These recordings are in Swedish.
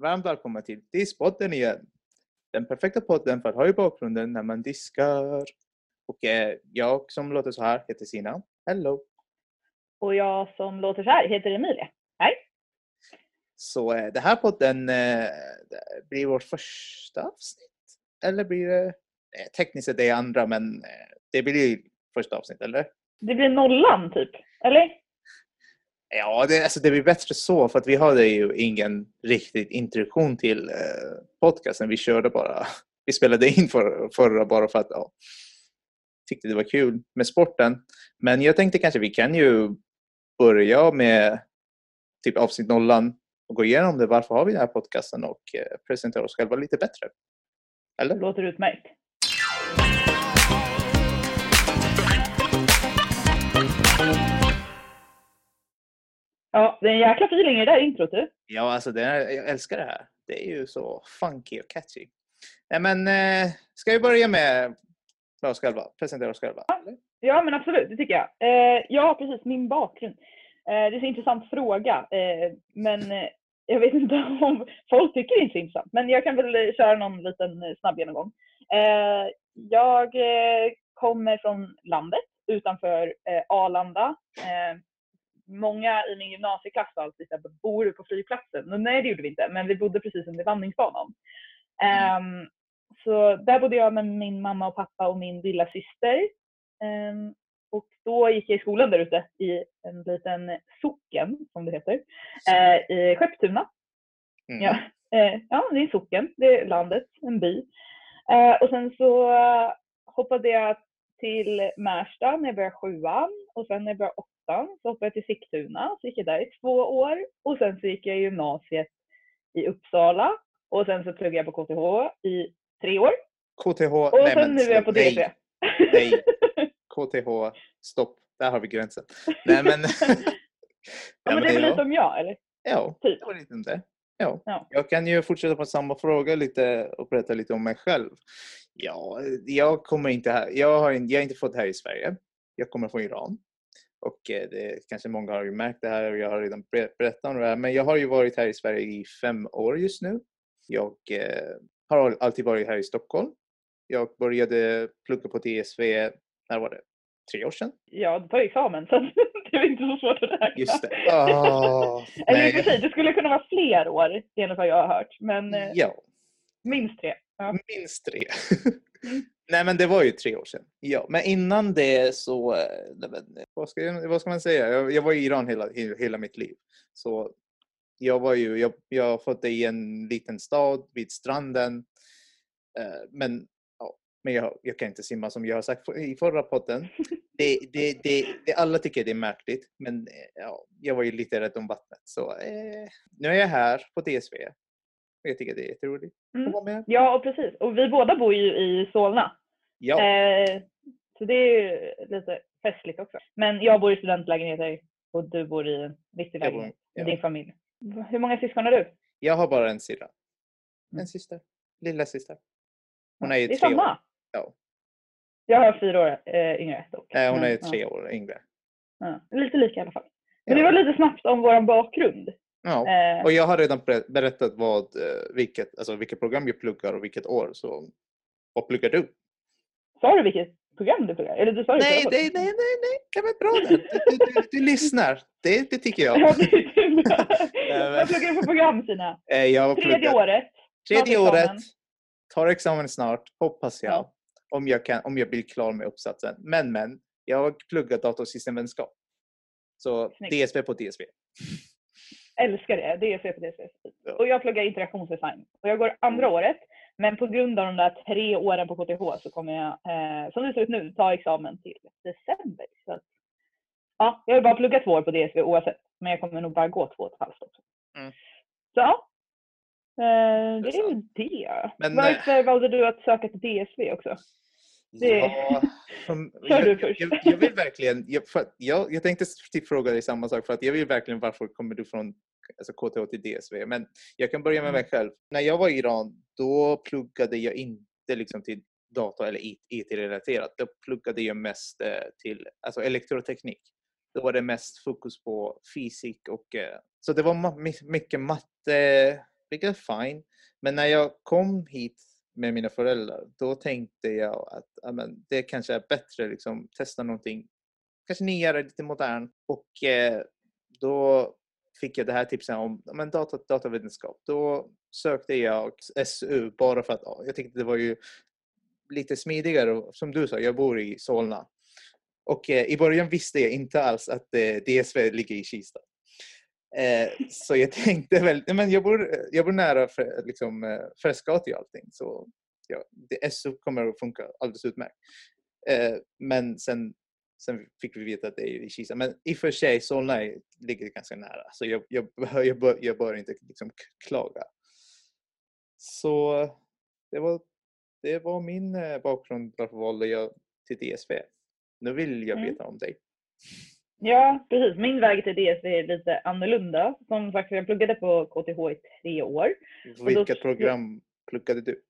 Varmt välkomna till Disspodden igen. Den perfekta podden för att ha i bakgrunden när man diskar. Och eh, jag som låter så här heter Sina. Hello! Och jag som låter så här heter Emilia. Hej! Så eh, det här podden eh, blir vårt första avsnitt. Eller blir det... Eh, tekniskt sett det andra men eh, det blir första avsnitt, eller? Det blir nollan typ, eller? Ja, det, alltså det blir bättre så för att vi hade ju ingen riktig introduktion till eh, podcasten. Vi körde bara, vi spelade in för, förra bara för att ja, tyckte det var kul med sporten. Men jag tänkte kanske vi kan ju börja med typ avsnitt nollan och gå igenom det. Varför har vi den här podcasten och eh, presentera oss själva lite bättre. Eller? Låter utmärkt. Ja, det är en jäkla feeling i det där introt du. Ja, alltså det är, jag älskar det här. Det är ju så funky och catchy. Nej, men eh, ska vi börja med oss själva? Presentera oss själva? Ja, men absolut, det tycker jag. Eh, ja, precis, min bakgrund. Eh, det är en så intressant fråga, eh, men eh, jag vet inte om folk tycker det är så intressant. Men jag kan väl eh, köra någon liten snabb genomgång. Jag kommer från landet utanför Arlanda. Många i min gymnasieklass har alltid sagt, bor du på flygplatsen? Och nej, det gjorde vi inte, men vi bodde precis under landningsbanan. Ehm, så där bodde jag med min mamma och pappa och min lilla syster. Ehm, och då gick jag i skolan där ute i en liten socken, som det heter, eh, i Skepptuna. Mm. Ja, eh, ja, det är en socken, det är landet, en by. Eh, och sen så hoppade jag till Märsta när jag började sjuan och sen när jag började åttan så hoppade jag till Sigtuna, så gick jag där i två år och sen så gick jag i gymnasiet i Uppsala och sen så pluggade jag på KTH i tre år KTH. och nej, sen men nu är jag på nej, DV. Nej. KTH. Stopp. Där har vi gränsen. Nej, men... ja, men det är väl lite om jag, eller? Ja, Typ. lite om det. Ja. Ja. Jag kan ju fortsätta på samma fråga lite och berätta lite om mig själv. Ja, jag kommer inte här. Jag har, jag är inte född här i Sverige. Jag kommer från Iran. Och eh, det kanske många har ju märkt det här och jag har redan ber- berättat om det här. Men jag har ju varit här i Sverige i fem år just nu. Jag eh, har alltid varit här i Stockholm. Jag började plugga på TSV, när var det? Tre år sedan? Ja, du tar examen så det är inte så svårt att räkna. Just det. Ah, Eller i och nej. för sig, det skulle kunna vara fler år enligt vad jag har hört. Men eh, Ja, minst tre. Ja. minst tre. Mm. Nej men det var ju tre år sedan. Ja, men innan det så, eh, vad, ska, jag- vad ska man säga? Jag, jag var i Iran hela, he- hela mitt liv. Så jag var ju, jag, jag födde i en liten stad vid stranden. Eh, men ja, men jag, jag kan inte simma som jag har sagt i förra podden. Det, det, det, det, alla tycker det är märkligt, men eh, ja, jag var ju lite rädd om vattnet. Så eh, nu är jag här på DSV. Jag tycker det är jätteroligt att Mm. vara med. ja, och precis. Och vi båda bor ju i Solna. Ja. Eh, så det är ju lite festligt också. Men jag bor i studentlägenheter och du bor i en riktig lägenhet ja. med din familj. Hur många syskon har du? Jag har bara en syrra. Mm. En syster. Lilla syster. Hon Ja, är ju det är tre samma. år. Ja. Jag har fyra år eh, yngre dock. Nej, hon är ja, tre år yngre. Ja, lite lika i alla fall. Men Ja. det var lite snabbt om vår bakgrund. Ja. Eh, Och jag har redan ber- berättat vad, eh, vilket, alltså vilket program jag pluggar och vilket år. Så vad pluggar du? Sa du vilket program du pluggar? Eller du sa Nej, förra nej, nej, nej, nej. Det var bra. Du, du, du, lyssnar. Det, det tycker jag. Ja, det Vad pluggar du för program Sina? Eh, Jag Tredje pluggat- året. Tredje året. Tar examen snart, hoppas jag. Ja. Om, jag kan, om jag blir klar med uppsatsen. Men, men. Jag har pluggat datorsystemvetenskap. Så Snyggt. DSV på DSV. Älskar det. Det så på det. Ja. Och jag pluggar interaktionsdesign. Och jag går andra Mm. året. Men på grund av de där tre åren på KTH så kommer jag, eh, som det ser ut nu, ta examen till december. Så att, ja, jag har bara pluggat två år på DSV oavsett. Men jag kommer nog bara gå två och ett halvt också. Mm. Så ja. Eh, det är ju det. Men, Varför valde du att söka till DSV också? Det- Ja, som, Kör jag, vill verkligen, jag, jag, jag tänkte typ fråga dig samma sak för att jag vill verkligen varför kommer du från alltså KTH till DSV? Men jag kan börja med mig själv. När jag var i Iran då pluggade jag inte liksom till data eller IT-relaterat. Då pluggade jag mest eh, till alltså elektroteknik. Då var det mest fokus på fysik och eh, så det var mycket matte, vilket är fine. Men när jag kom hit med mina föräldrar, då tänkte jag att amen, det kanske är bättre liksom testa någonting kanske nyare, lite modern. Och eh, då fick jag det här tipset om men data, datavetenskap. Då sökte jag SU bara för att ja, jag tyckte det var ju lite smidigare. Som du sa, jag bor i Solna. Och eh, i början visste jag inte alls att eh, DSV ligger i Kista. Eh, så jag tänkte väl, men jag bor, jag bor nära för, liksom, eh, Frescati och allting. Så ja, det, SO kommer att funka alldeles utmärkt. Eh, men sen, sen fick vi veta att det är i Kista. Men i och för sig, Solna ligger ganska nära. Så jag, jag, jag, bör, jag bör inte liksom klaga. Så det var, det var min eh, bakgrund varför valde jag till DSV. Nu vill jag Mm. veta om dig. Ja, precis. Min väg till DSV är lite annorlunda. Som sagt, jag pluggade på KTH i tre år. då- Vilket program pluggade du?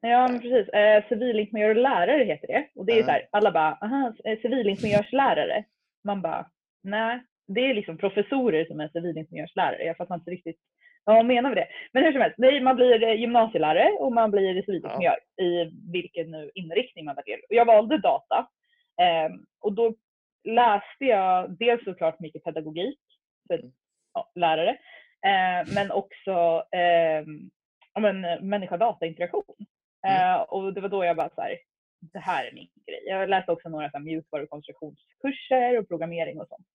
Ja, men precis. Eh, civilingenjör och lärare heter det. Och det är Ja. så här, alla bara, aha, eh, civilingenjörslärare. Man bara, nej, det är liksom professorer som är civilingenjörslärare. Jag fattar inte riktigt vad man menar med det. Men hur som helst, nej, man blir eh, gymnasielärare och man blir civilingenjör i vilken nu inriktning man väljer. Och jag valde data. Eh, och då läste jag dels såklart mycket pedagogik för Mm. ja, lärare, eh, men också eh, ja, men, människa-data-interaktion. Mm. Eh, och det var då jag bara så här, det här är min grej. Jag läste också några så här, mjukvarukonstruktionskurser och programmering och sånt.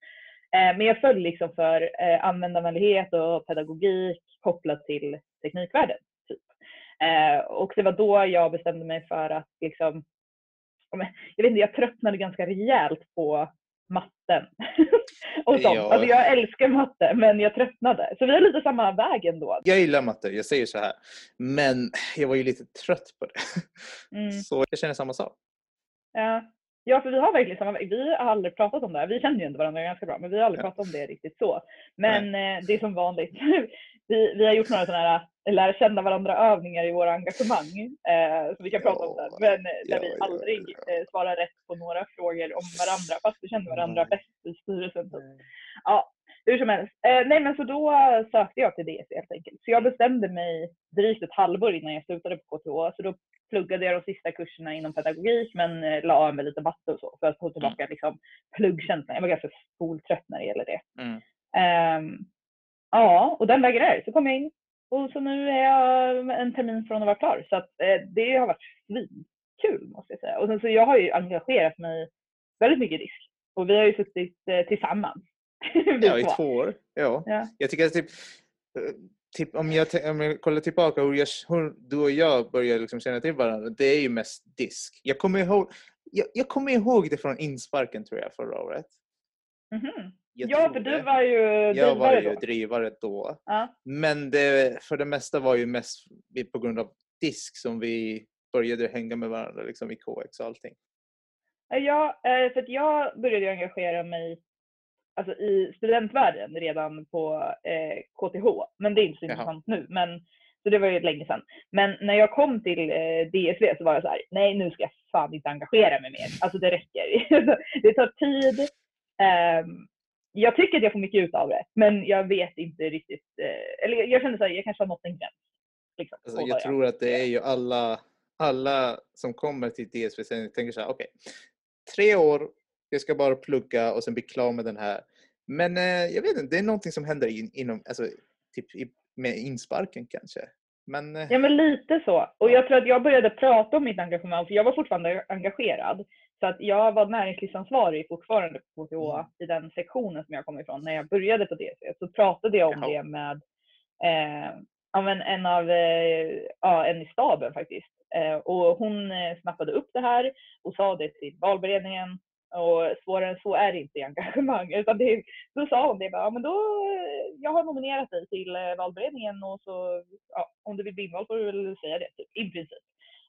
Eh, men jag föll liksom för eh, användarvänlighet och pedagogik kopplat till teknikvärlden. Typ. Eh, och det var då jag bestämde mig för att liksom, jag vet inte, jag tröttnade ganska rejält på matten. och sånt. Ja. Alltså jag älskar matte men jag tröttnade. Så vi har lite samma väg ändå. Jag gillar matte, jag säger så här. Men jag var ju lite trött på det. Mm. Så jag känner samma sak. Ja. Ja, för vi har verkligen samma. Vi har aldrig pratat om det här. Vi känner ju inte varandra ganska bra, men vi har aldrig pratat om det riktigt så. Men eh, det är som vanligt. vi, vi har gjort några sådana här eh, lära känna varandra-övningar i våra engagemang. Eh, så vi kan prata om Ja, det. Men eh, där ja, vi ja, aldrig eh, svarar rätt på några frågor om varandra, fast vi känner varandra Nej. bäst i styrelsen. Typ. Ja, hur som helst. Eh, nej, men så då sökte jag till DS helt enkelt. Så jag bestämde mig drygt ett halvår innan jag slutade på KTH. Så då pluggade jag de sista kurserna inom pedagogik men eh, la av med lite matte och så för att få tillbaka liksom, pluggkänslan. Jag var ganska skoltrött när det gäller det. Mm. Ehm, ja, och den vägen är. Så kom jag in och så nu är jag en termin från att vara klar. Så att, eh, det har varit svinkul måste jag säga. Och sen så jag har ju engagerat mig väldigt mycket i disk. Och vi har ju suttit eh, tillsammans. Ja, i två. år. Ja. Ja. Jag tycker att typ, eh, typ om, jag, om jag kollar tillbaka hur, jag, hur du och jag började liksom känna till varandra, det är ju mest disk. Jag kommer ihåg, jag, jag kommer ihåg det från insparken tror jag förra året. Mhm. Jag Ja, för du var ju Jag var drivare ju då. drivare då. Ja. Men det, för det mesta var ju mest på grund av disk som vi började hänga med varandra liksom i KX och allting. Ja, eh, för jag började engagera mig alltså, i studentvärlden redan på eh, KTH. Men det är inte så Jaha. intressant nu. Men, så det var ju länge sedan. Men när jag kom till eh, DSV så var jag så här, nej nu ska jag fan inte engagera mig mer. Alltså det räcker. det tar tid. Ehm, jag tycker att jag får mycket ut av det, men jag vet inte riktigt. Eh, eller jag kände så här, jag kanske har nått en gräns. Liksom, Alltså, jag tror att det är ju alla, alla som kommer till DSV sen tänker så här, okej, tre år, jag ska bara plugga och sen bli klar med den här. Men eh, jag vet inte, det är någonting som händer in, inom, alltså, typ i, med insparken kanske. Men eh, Ja men lite så. Och jag tror att jag började prata om mitt engagemang för jag var fortfarande engagerad. Så att jag var näringslivsansvarig fortfarande på KTH Mm. i den sektionen som jag kom ifrån när jag började på DC. Så pratade jag om Jaha. det med eh, ja, men en av, eh, ja, en i staben faktiskt. Eh, och hon eh, snappade upp det här och sa det till valberedningen. Och svårare än så är det inte i engagemang. Utan det, då sa hon det bara, ja, men då, eh, jag har nominerat dig till eh, valberedningen och så, ja, om du vill bli invald får du väl säga det, typ, i princip.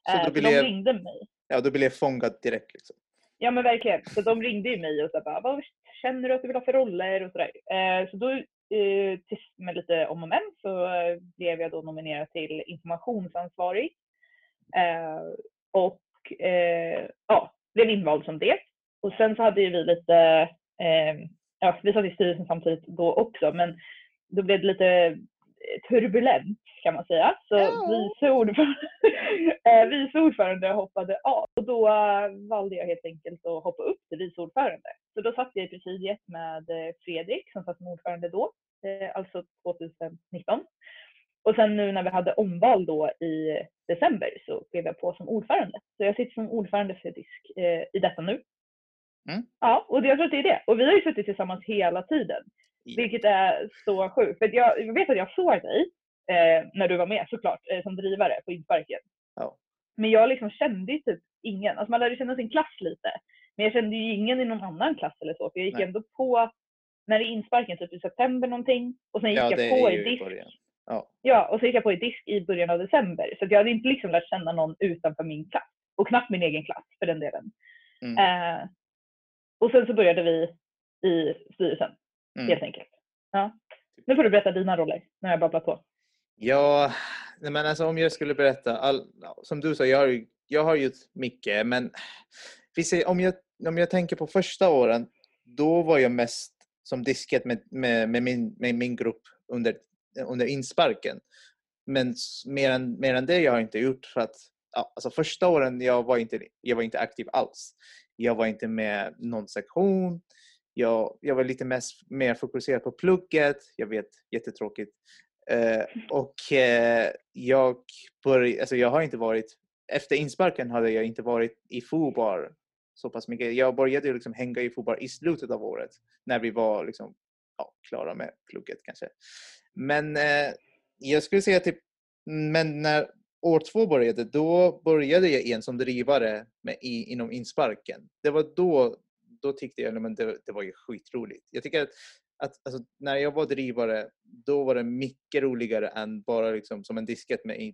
Så Eh, då blev de jag- ringde mig. ja, då blir jag fångad direkt. Liksom. Ja men verkligen. Så de ringde ju mig och sa bara, vad känner du att du vill ha för roller och sådär. Eh, så då eh, med lite om och men så eh, blev jag då nominerad till informationsansvarig. Eh, och eh, ja, blev invald som det. Och sen så hade ju vi lite, eh, ja vi satt i styrelsen samtidigt då också, men då blev det lite turbulent kan man säga. Så Ja. vice, ordförande, eh, vice ordförande hoppade av och då eh, valde jag helt enkelt att hoppa upp till vice ordförande. Så då satt jag i presidiet med eh, Fredrik som satt som ordförande då, eh, alltså 2019. Och sen nu när vi hade omval då i december så blev jag på som ordförande. Så jag sitter som ordförande för DISK eh, i detta nu. Mm. Ja, och jag tror att det är det. Och vi har ju suttit tillsammans hela tiden. Vilket är så sjukt. För jag, jag vet att jag såg dig eh, när du var med såklart eh, som drivare på insparken. Ja. Men jag liksom kände ju typ ingen. Alltså man lärde känna sin klass lite. Men jag kände ju ingen i någon annan klass eller så. För jag gick Nej. ändå på när det är insparken typ i september någonting. Och sen gick Ja, jag på i i disk. början. Ja. Ja, och så gick jag på i disk i början av december. Så jag hade inte liksom lärt känna någon utanför min klass. Och knappt min egen klass för den delen. Mm. Eh, och sen så började vi i styrelsen Mm. helt enkelt. Ja. Nu får du berätta dina roller när jag babblar på. Ja, men alltså om jag skulle berätta, all, som du sa, jag har, jag har gjort mycket, men ser, om, jag, om jag tänker på första åren, då var jag mest som disket med, med, med, min, med min grupp under, under insparken. Men mer än, mer än det jag har inte gjort för att ja, alltså första åren jag var inte, jag var inte aktiv alls. Jag var inte med någon sektion. Jag, jag var lite mest, mer fokuserad på plugget. Jag vet, jättetråkigt. Eh, och eh, jag, börj, alltså jag har inte varit, efter insparken hade jag inte varit i FOBAR så pass mycket. Jag började liksom hänga i FOBAR i slutet av året när vi var liksom, ja, klara med plugget kanske. Men eh, jag skulle säga typ, men när år två började, då började jag igen som drivare med, i, inom insparken. Det var då, då tyckte jag att det, det var ju skitroligt. Jag tycker att, att alltså, när jag var drivare, då var det mycket roligare än bara liksom, som en disket med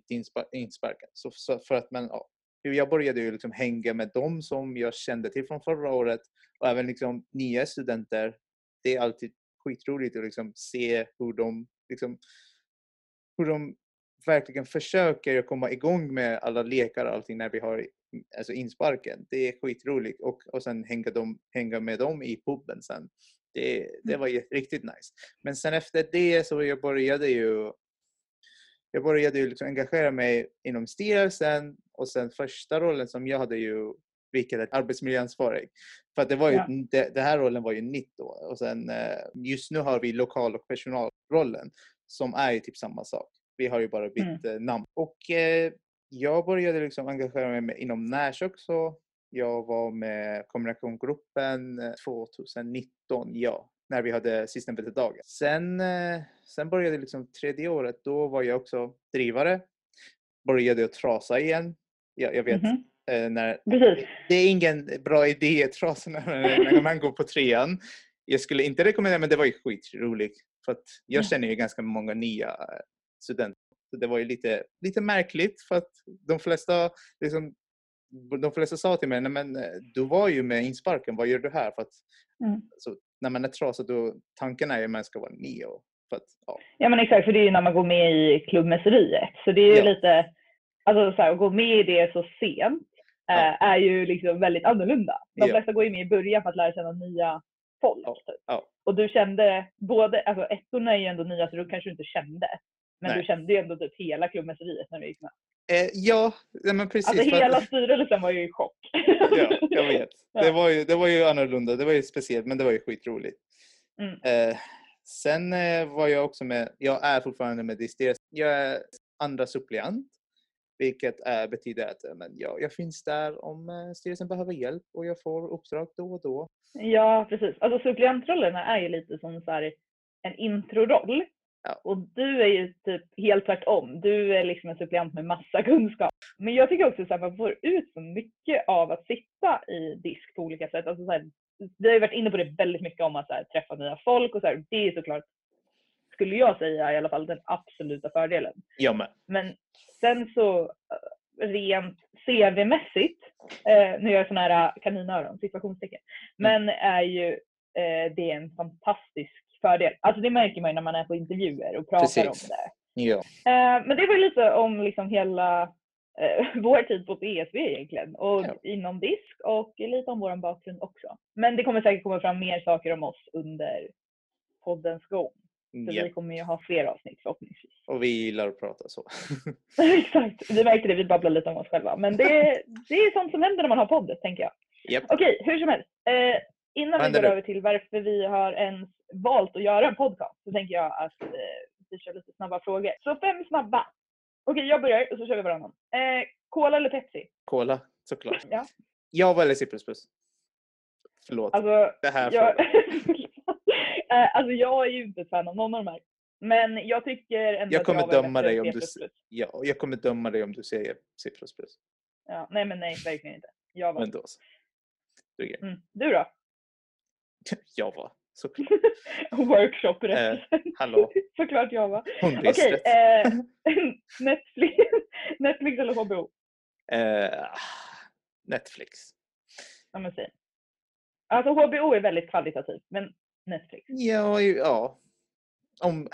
insparken. Så, så för att man, ja, jag började ju liksom hänga med dem som jag kände till från förra året och även liksom nya studenter. Det är alltid skitroligt att liksom se hur de, liksom, hur de verkligen försöker komma igång med alla lekar och allting när vi har alltså insparken. Det är skitroligt och, och sen hänga, dem, hänga med dem i puben sen. Det, det var ju riktigt nice. Men sen efter det så jag började ju jag började ju liksom engagera mig inom styrelsen och sen första rollen som jag hade ju vilket är arbetsmiljöansvarig. För att det, var ju, Ja. det, det här rollen var ju nytt då. Och sen, eh, just nu har vi lokal och personalrollen som är ju typ samma sak. Vi har ju bara bytt eh, namn. Och eh, jag började liksom engagera mig inom Nash också. Jag var med kommunikationsgruppen eh, 2019, ja, när vi hade systemvetedagen. Sen, eh, sen började liksom tredje året, då var jag också drivare. Började att trasa igen. Jag, jag vet, Mhm. eh, när, det är ingen bra idé att trasa när, när man går på trean. Jag skulle inte rekommendera, men det var ju skitroligt. För jag Ja. känner ju ganska många nya eh, studenter. Så det var ju lite, lite märkligt för att de flesta, liksom, de flesta sa till mig, Nej, men eh, du var ju med insparken, vad gör du här? För att, Mm. så, när man är trasig, då tanken är ju att man ska vara nio. För att, ja. Ja men exakt, för det är ju när man går med i klubbmässeriet. Så det är ju Ja. lite, alltså så här, att gå med i det så sent Ja. eh, är ju liksom väldigt annorlunda. De Ja. flesta går ju med i början för att lära känna nya folk. Ja. Typ. Ja. Och du kände, både, alltså ettorna är ju ändå nya så då kanske du inte kände. Men Nej. du kände ju ändå typ hela klubbmässeriet när du gick med. Eh, ja, men precis. Alltså hela styrelsen var ju i chock. Ja, jag vet. Det, var ju, det var ju annorlunda, det var ju speciellt, men det var ju skitroligt. Mm. Eh, sen eh, var jag också med, jag är fortfarande med styrelsen. Jag är andra suppleant, vilket är, betyder att eh, men, ja, jag finns där om eh, styrelsen behöver hjälp och jag får uppdrag då och då. Ja, precis. Alltså suppleantrollerna är ju lite som så en introroll. Ja. Och du är ju typ helt tvärtom. Du är liksom en suppleant med massa kunskap. Men jag tycker också att man får ut så mycket av att sitta i disk på olika sätt. Alltså så här, vi har ju varit inne på det väldigt mycket om att så här, träffa nya folk och så här, det är såklart, skulle jag säga i alla fall, den absoluta fördelen. Jag med. Men sen så eh, rent CV-mässigt, eh, nu gör jag sådana här kaninöron, situationstecken, men är ju eh, det är en fantastisk fördel. Alltså det märker man ju när man är på intervjuer och pratar Precis. om det. Ja. Eh, men det var lite om liksom hela eh, vår tid på BSV egentligen och Ja. inom disk och lite om vår bakgrund också. Men det kommer säkert komma fram mer saker om oss under poddens gång. Så Ja. vi kommer ju ha fler avsnitt förhoppningsvis. Och vi gillar att prata så. Exakt, vi märkte det, vi babblar lite om oss själva. Men det, det är sånt som händer när man har podd, tänker jag. Japp. Okej, hur som helst. Eh, innan vi går nu? över till varför vi har ens valt att göra en podcast så tänker jag att eh, vi kör lite snabba frågor. Så fem snabba. Okej, jag börjar och så kör vi varannan. Eh, Cola eller Pepsi? Cola, såklart. Ja. Java eller C++? Förlåt. Alltså, det här jag. Eh, alltså jag är ju inte fan av någon av de här. Men jag tycker ändå Jag att kommer Java är döma dig om du. Ja, jag kommer döma dig om du säger C++. Ja, nej men nej, verkligen inte. Java. Men då så. Du Mm. Du då? Java, såklart. Workshop Eh, hallå, Såklart hon visste Okej, rätt. eh, Netflix, Netflix eller HBO? Eh, Netflix. Ja, men säg. Alltså HBO är väldigt kvalitativt, men Netflix. Ja, ja. Om...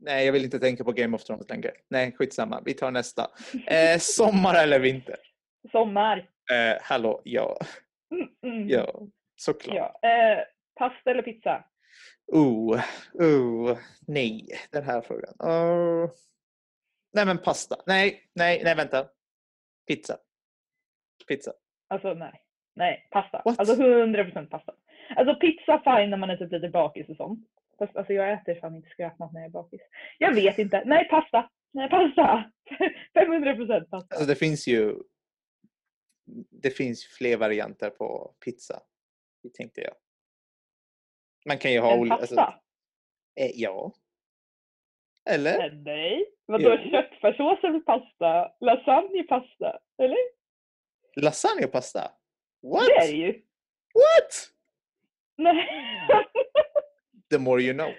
Nej, jag vill inte tänka på Game of Thrones längre. Nej, skitsamma. Vi tar nästa. Eh, sommar eller vinter? Sommar. Eh, hallå, ja. Mm, mm. Ja, såklart. ja. Eh, pasta eller pizza? Oh, oh, nej, den här frågan. Oh. Nej, men pasta. Nej, nej, nej, vänta. Pizza. Pizza. Alltså nej. Nej, pasta. What? Alltså 100% pasta. Alltså pizza fine när man är typ lite bakis och sånt. Fast alltså jag äter fan inte skräpmat när jag är bakis. Jag vet inte. Nej, pasta. Nej, pasta. 500% pasta. Alltså det finns ju det finns fler varianter på pizza. Det tänkte jag. Man kan ju ha En olika... pasta? Alltså, eh, ja. Eller? Eh, Nej. Vadå Jo. köttfärssås eller pasta? Lasagne pasta? Eller? Lasagne pasta? What? Det är det ju. What? Nej. The more you know.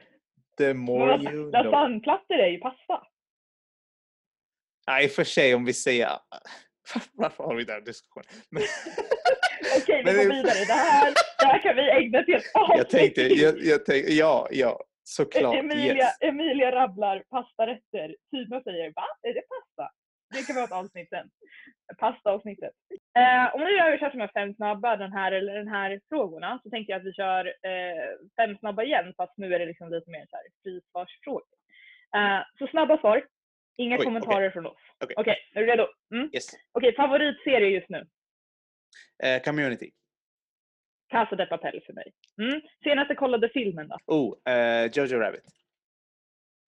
The more Men you know. Lasagneplattor är ju pasta. Nej, i och för sig om vi säger... Varför har vi den diskussionen? Okej, vi går vidare. Det här, det här kan vi ägna till ett jag tänkte, jag, jag tänkte, ja, ja, såklart. Emilia, Yes. Emilia rabblar pastarätter. Tina säger va? Är det pasta? Det kan vara ett avsnitt sen. Pastaavsnittet. Eh, om nu har vi kört de här fem snabba, den här eller den här frågorna, så tänkte jag att vi kör eh, fem snabba igen, fast nu är det liksom lite mer så här frisvarsfrågor. Eh, så snabba svar. Inga Oj, kommentarer från oss. Okej. Okej, är du redo? Mm? Yes. Okej, favoritserie just nu? Eh, community. Casa de Papel för mig. Mm. Senaste kollade filmen då? Oh, eh, Jojo Rabbit.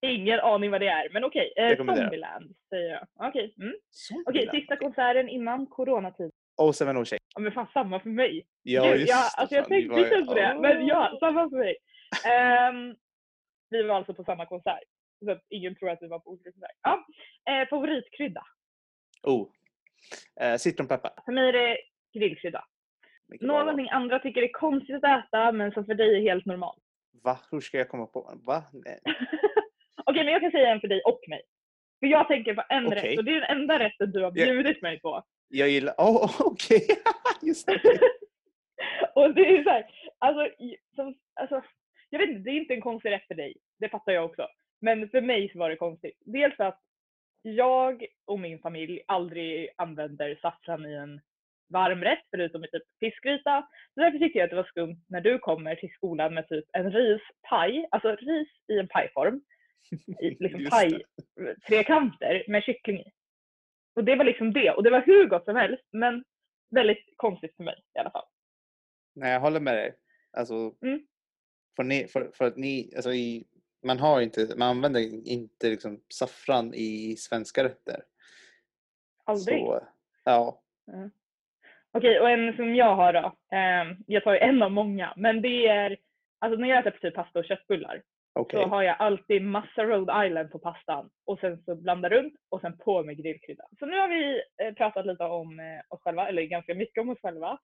Ingen aning vad det är, men okej. Eh, Rekommenderar. Zombieland säger jag. Okej, mm. Zombieland. okej. sista konserten innan coronatid. Oh, Seven Oh. Ja men fan samma för mig. Ja, Gud, just ja, det, alltså jag tänkte inte ens på det, men ja, samma för mig. Ehm, vi var alltså på samma konsert. Så att ingen tror att vi var på olika konserter. Ja. Eh, favoritkrydda? Oh. Eh, citronpeppar. För mig är det grillkrydda. Någonting andra tycker är konstigt att äta, men som för dig är helt normalt. Va? Hur ska jag komma på? Va? Nej. Okej, men jag kan säga en för dig och mig. För jag tänker på en Okej. rätt och det är den enda rätten du har bjudit mig på. Jag gillar... Oh, okej. Just det. och det är så här, alltså, som, alltså, jag vet inte, det är inte en konstig rätt för dig. Det fattar jag också. Men för mig så var det konstigt. Dels för att jag och min familj aldrig använder saffran i en varmrätt förutom i typ fiskgryta. Så därför tycker jag att det var skumt när du kommer till skolan med typ en rispaj, alltså ris i en pajform. I liksom paj, trekanter med kyckling i. Och det var liksom det. Och det var hur gott som helst, men väldigt konstigt för mig i alla fall. Nej, jag håller med dig. Alltså, Mm. för, ni, för, för att ni, alltså i, man har inte, man använder inte liksom saffran i svenska rätter. Aldrig. Så, ja. Okej, och en som jag har då. ehm, jag tar ju en av många, men det är, alltså när jag äter typ pasta och köttbullar Okej. så har jag alltid massa Rhode Island på pastan och sen så blanda runt och sen på med grillkrydda. Så nu har vi eh, pratat lite om eh, oss själva, eller ganska mycket om oss själva.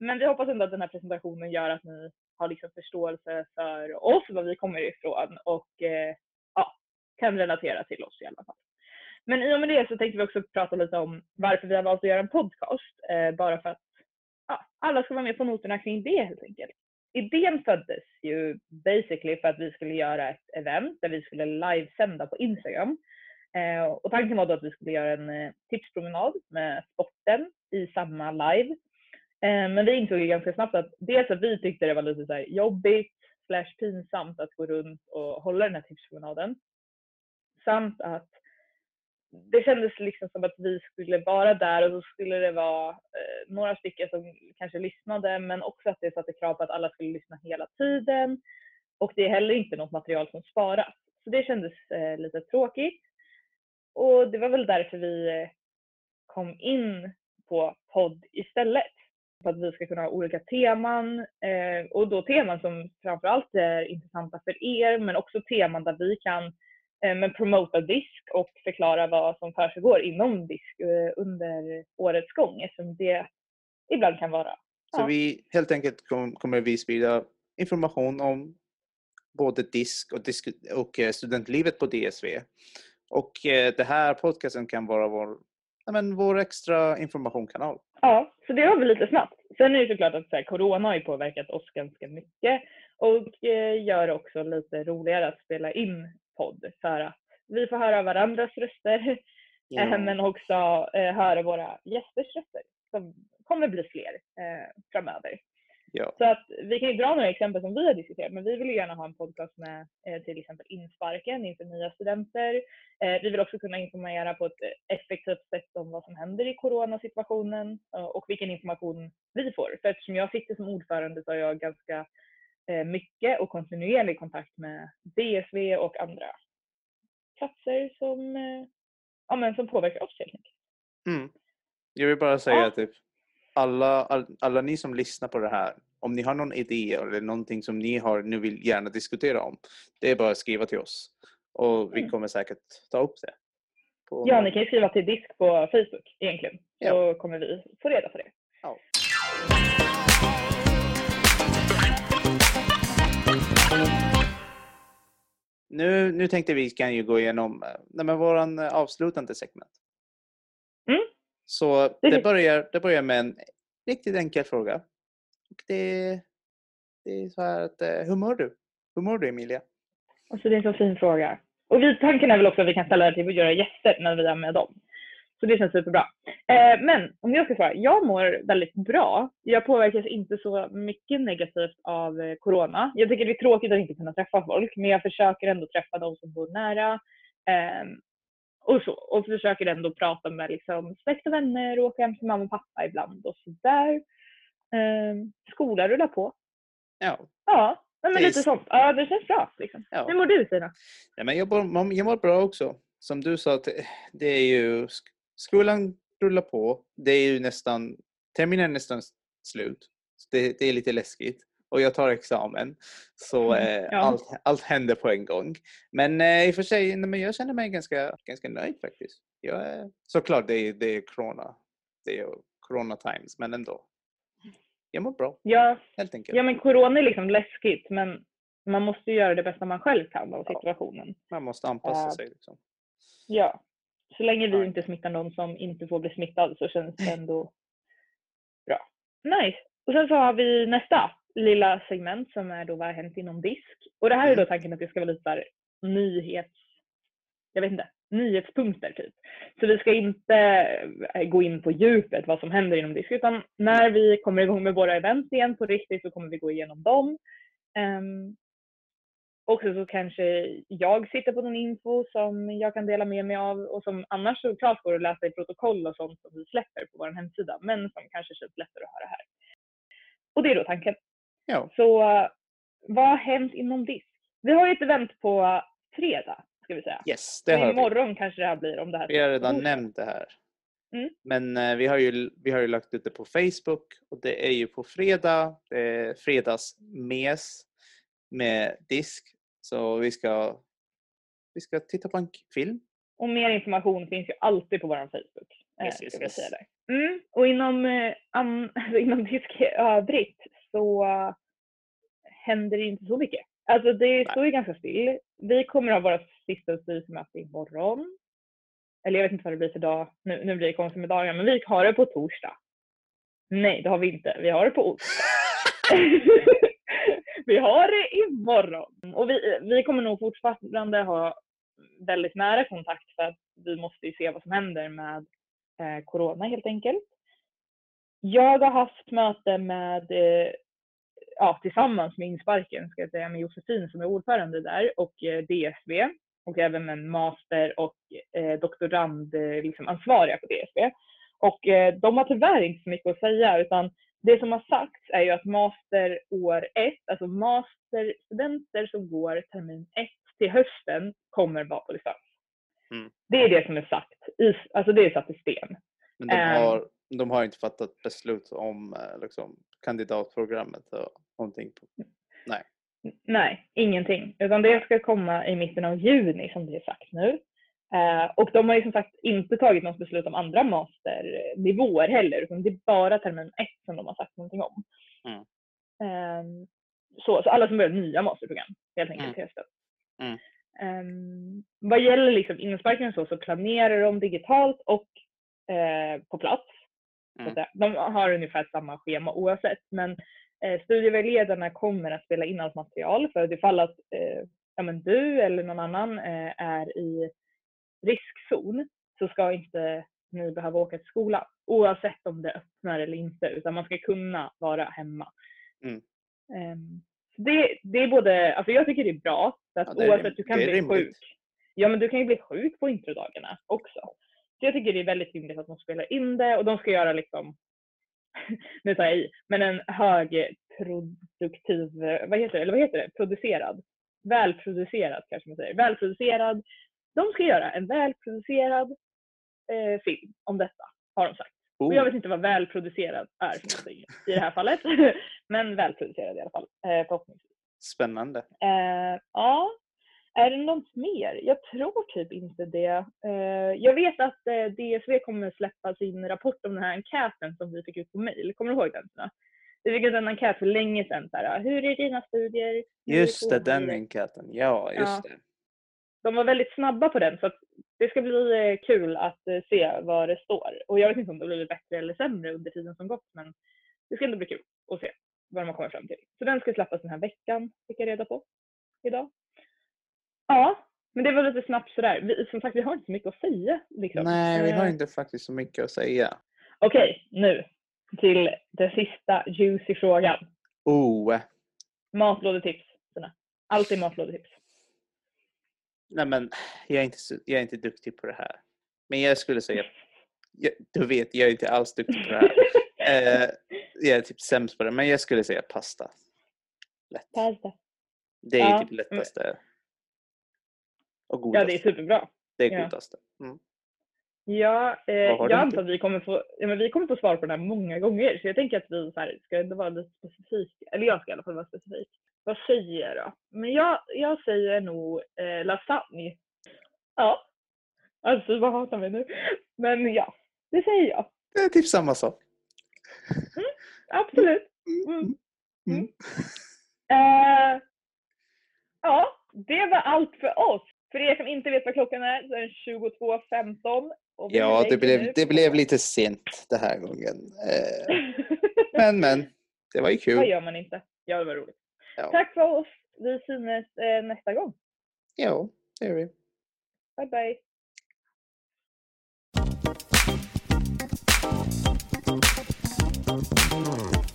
Men vi hoppas ändå att den här presentationen gör att ni har liksom förståelse för oss, var vi kommer ifrån och eh, ja, kan relatera till oss i alla fall. Men i och med det så tänkte vi också prata lite om varför vi har valt att göra en podcast. Eh, bara för att ja, alla ska vara med på noterna kring det helt enkelt. Idén föddes ju basically för att vi skulle göra ett event där vi skulle livesända på Instagram. Eh, och tanken var då att vi skulle göra en eh, tipspromenad med sporten i samma live. Eh, men vi insåg ju ganska snabbt att dels att vi tyckte det var lite så här jobbigt slash pinsamt att gå runt och hålla den här tipspromenaden. Samt att det kändes liksom som att vi skulle vara där och så skulle det vara eh, några stycken som kanske lyssnade men också att det satte krav på att alla skulle lyssna hela tiden. Och det är heller inte något material som sparas. Så det kändes eh, lite tråkigt. Och det var väl därför vi eh, kom in på podd istället. För att vi ska kunna ha olika teman eh, och då teman som framförallt är intressanta för er men också teman där vi kan eh, men promota disk och förklara vad som försiggår inom disk eh, under årets gång eftersom det ibland kan vara. Så Ja. vi helt enkelt kom, kommer vi sprida information om både disk och, disk och eh, studentlivet på DSV. Och eh, det här podcasten kan vara vår, ja, men, vår extra informationkanal. Ja, så det var väl lite snabbt. Sen är det såklart att så här, corona har påverkat oss ganska mycket och eh, gör det också lite roligare att spela in podd för att vi får höra varandras röster eh, men också eh, höra våra gästers röster som kommer bli fler eh, framöver. Ja. Så att vi kan ju dra några exempel som vi har diskuterat, men vi vill ju gärna ha en podcast med eh, till exempel insparken inför nya studenter. Eh, vi vill också kunna informera på ett effektivt sätt om vad som händer i coronasituationen eh, och vilken information vi får. För eftersom jag sitter som ordförande så har jag ganska mycket och kontinuerlig kontakt med DSV och andra platser som, eh, ja, men som påverkar oss helt enkelt. Mm. Jag vill bara säga Ja. att typ, alla, all, alla ni som lyssnar på det här, om ni har någon idé eller någonting som ni har nu vill gärna diskutera om, det är bara att skriva till oss. Och vi Mm. kommer säkert ta upp det. På Ja, ni kan ju skriva till disk på Facebook egentligen, Ja. så kommer vi få reda på det. Ja. Nu, nu tänkte vi kan ju gå igenom eh, nej, våran eh, avslutande segment. Mm. Så Det- det börjar, det börjar med en riktigt enkel fråga. Och det, det är så här att, eh, hur mår du? Hur mår du Emilia? Alltså det är en så fin fråga. Och vi, tanken är väl också att vi kan ställa det till våra gäster när vi är med dem. Så det känns superbra. Eh, men om jag ska svara, jag mår väldigt bra. Jag påverkas inte så mycket negativt av eh, corona. Jag tycker det är tråkigt att inte kunna träffa folk, men jag försöker ändå träffa de som bor nära. ehm, och så. Och försöker ändå prata med liksom, släkt och vänner och åka hem till mamma och pappa ibland och sådär. Um, skolan rullar på. Ja, Ja, men Det lite sånt. Ja, det känns bra. Liksom. ja. Hur mår du Stina? Nej, men jag, mår, jag mår bra också. Som du sa, det- är ju, skolan rullar på. Det är ju nästan, terminen är nästan slut. Det, det är lite läskigt. Och jag tar examen. Så Mm, eh, ja. allt, allt händer på en gång. Men eh, i och för sig, men jag känner mig ganska, ganska nöjd faktiskt. Jag är, såklart, det är, det är corona. Det är corona times, men ändå. Jag mår bra, Ja, helt enkelt. ja, men corona är liksom läskigt, men man måste göra det bästa man själv kan av situationen. Man måste anpassa Ja. sig. Liksom. Ja. Så länge vi inte smittar någon som inte får bli smittad så känns det ändå bra. Nice. Och sen så har vi nästa lilla segment som är då vad har hänt inom disk. Och det här är då Mm. tanken att det ska vara lite så här nyhets... Jag vet inte. Nyhetspunkter typ. Så vi ska inte eh, gå in på djupet vad som händer inom disk utan när vi kommer igång med våra event igen på riktigt så kommer vi gå igenom dem. Um, också så kanske jag sitter på någon info som jag kan dela med mig av och som annars såklart går att läsa i protokoll och sånt som vi släpper på vår hemsida men som kanske känns lättare att höra här. Och det är då tanken. Ja, Så eh, vad har hänt inom disk? Vi har ju ett event på fredag ska vi säga. yes, det Och har vi. imorgon kanske det här blir om det här Vi har redan torsdag. nämnt det här. Mm. Men eh, vi, har ju, vi har ju lagt ut det på Facebook och det är ju på fredag. Är fredagsmes med disk. Så vi ska, vi ska titta på en film. Och mer information finns ju alltid på vår Facebook. eh, Yes, yes, yes. Mm. Och inom, alltså inom disk i övrigt så händer det inte så mycket. Alltså det Nej. står ju ganska still. Vi kommer ha våra sista styrelsemöte imorgon. Eller jag vet inte vad det blir för dag. Nu, nu blir det konstigt med dagar, men vi har det på torsdag. Nej, det har vi inte. Vi har det på onsdag. vi har det imorgon. Och vi, vi kommer nog fortfarande ha väldigt nära kontakt för att vi måste ju se vad som händer med eh, corona helt enkelt. Jag har haft möte med eh, ja, tillsammans med insparken, ska jag säga, med Josefin som är ordförande där och eh, DSV och även en master och eh, doktorand eh, liksom ansvariga på DSV. Och eh, de har tyvärr inte så mycket att säga utan det som har sagts är ju att master år ett, alltså masterstudenter som går termin ett till hösten kommer vara på distans. Mm. Det är det som är sagt, i, alltså det är satt i sten. Men de Ehm. har, de har inte fattat beslut om eh, liksom, kandidatprogrammet och någonting. På. N- Nej, ingenting. Utan det ska komma i mitten av juni som det är sagt nu. Eh, och de har ju som sagt inte tagit något beslut om andra masternivåer heller, utan det är bara termin ett som de har sagt någonting om. Mm. Ehm, så, så alla som börjar nya masterprogram helt enkelt Mm. till hösten. Mm. Ehm, vad gäller liksom insparkningen så, så planerar de digitalt och eh, på plats. Mm. De har ungefär samma schema oavsett, men eh, studievägledarna kommer att spela in allt material för att ifall att eh, ja, men du eller någon annan eh, är i riskzon så ska inte ni behöva åka till skolan oavsett om det öppnar eller inte utan man ska kunna vara hemma. Mm. Så det, det är både, alltså jag tycker det är bra för att Ja, det är oavsett du kan bli rimligt. sjuk. Ja men du kan ju bli sjuk på introdagarna också. Så jag tycker det är väldigt rimligt att de spelar in det och de ska göra liksom, nu tar jag i, men en högproduktiv, vad heter det, eller vad heter det, producerad, välproducerad kanske man säger, välproducerad. De ska göra en välproducerad eh, film om detta, har de sagt. Och jag Oh, vet inte vad välproducerad är för i det här fallet, men välproducerad i alla fall, eh, förhoppningsvis. spännande. Eh, ja, är det något mer? Jag tror typ inte det. Eh, jag vet att eh, DSV kommer släppa sin rapport om den här enkäten som vi fick ut på mail. Kommer du ihåg den? Stina? Vi fick ut en enkät för länge sedan. Så här, Hur är dina studier? Hur Just det, den det?" enkäten. Ja, just det. De var väldigt snabba på den så det ska bli eh, kul att eh, se vad det står. Och jag vet inte om det blir bättre eller sämre under tiden som gått men det ska ändå bli kul att se vad de har kommit fram till. Så den ska släppas den här veckan, fick jag reda på idag. Ja, men det var lite snabbt sådär. Vi, som sagt, vi har inte så mycket att säga. Liksom. Nej, vi har Eh, inte faktiskt så mycket att säga. Okej, nu till den sista juicy frågan. Oh, Matlådetips. Alltid matlådetips. Nej men jag är, inte, jag är inte duktig på det här. Men jag skulle säga, jag, du vet, jag är inte alls duktig på det här. Eh, jag är typ sämst på det, men jag skulle säga pasta. Lätt. Pasta. Det är Ja, typ lättaste. Och Ja, godast. det är superbra. det är ja. godaste. Mm. Ja, eh, jag antar att vi kommer, få, ja, men vi kommer få svar på den här många gånger. Så jag tänker att vi så här, ska ändå vara lite specifika. Eller jag ska i alla fall vara specifik. Vad säger jag då? Men jag, jag säger nog eh, lasagne. Ja. Alltså vad hatar mig nu? Men ja, det säger jag. Det är typ samma sak. Absolut. Mm. Mm. Mm. Eh, ja, det var allt för oss. För er som inte vet vad klockan är så är den 22.15. och vi Ja, det blev, nu det blev lite sent den här gången. Eh, men, men. Det var ju kul. gör man inte? Ja, det var roligt. Tack för oss. Vi syns eh, nästa gång. Ja, det gör vi. Bye bye. Mm.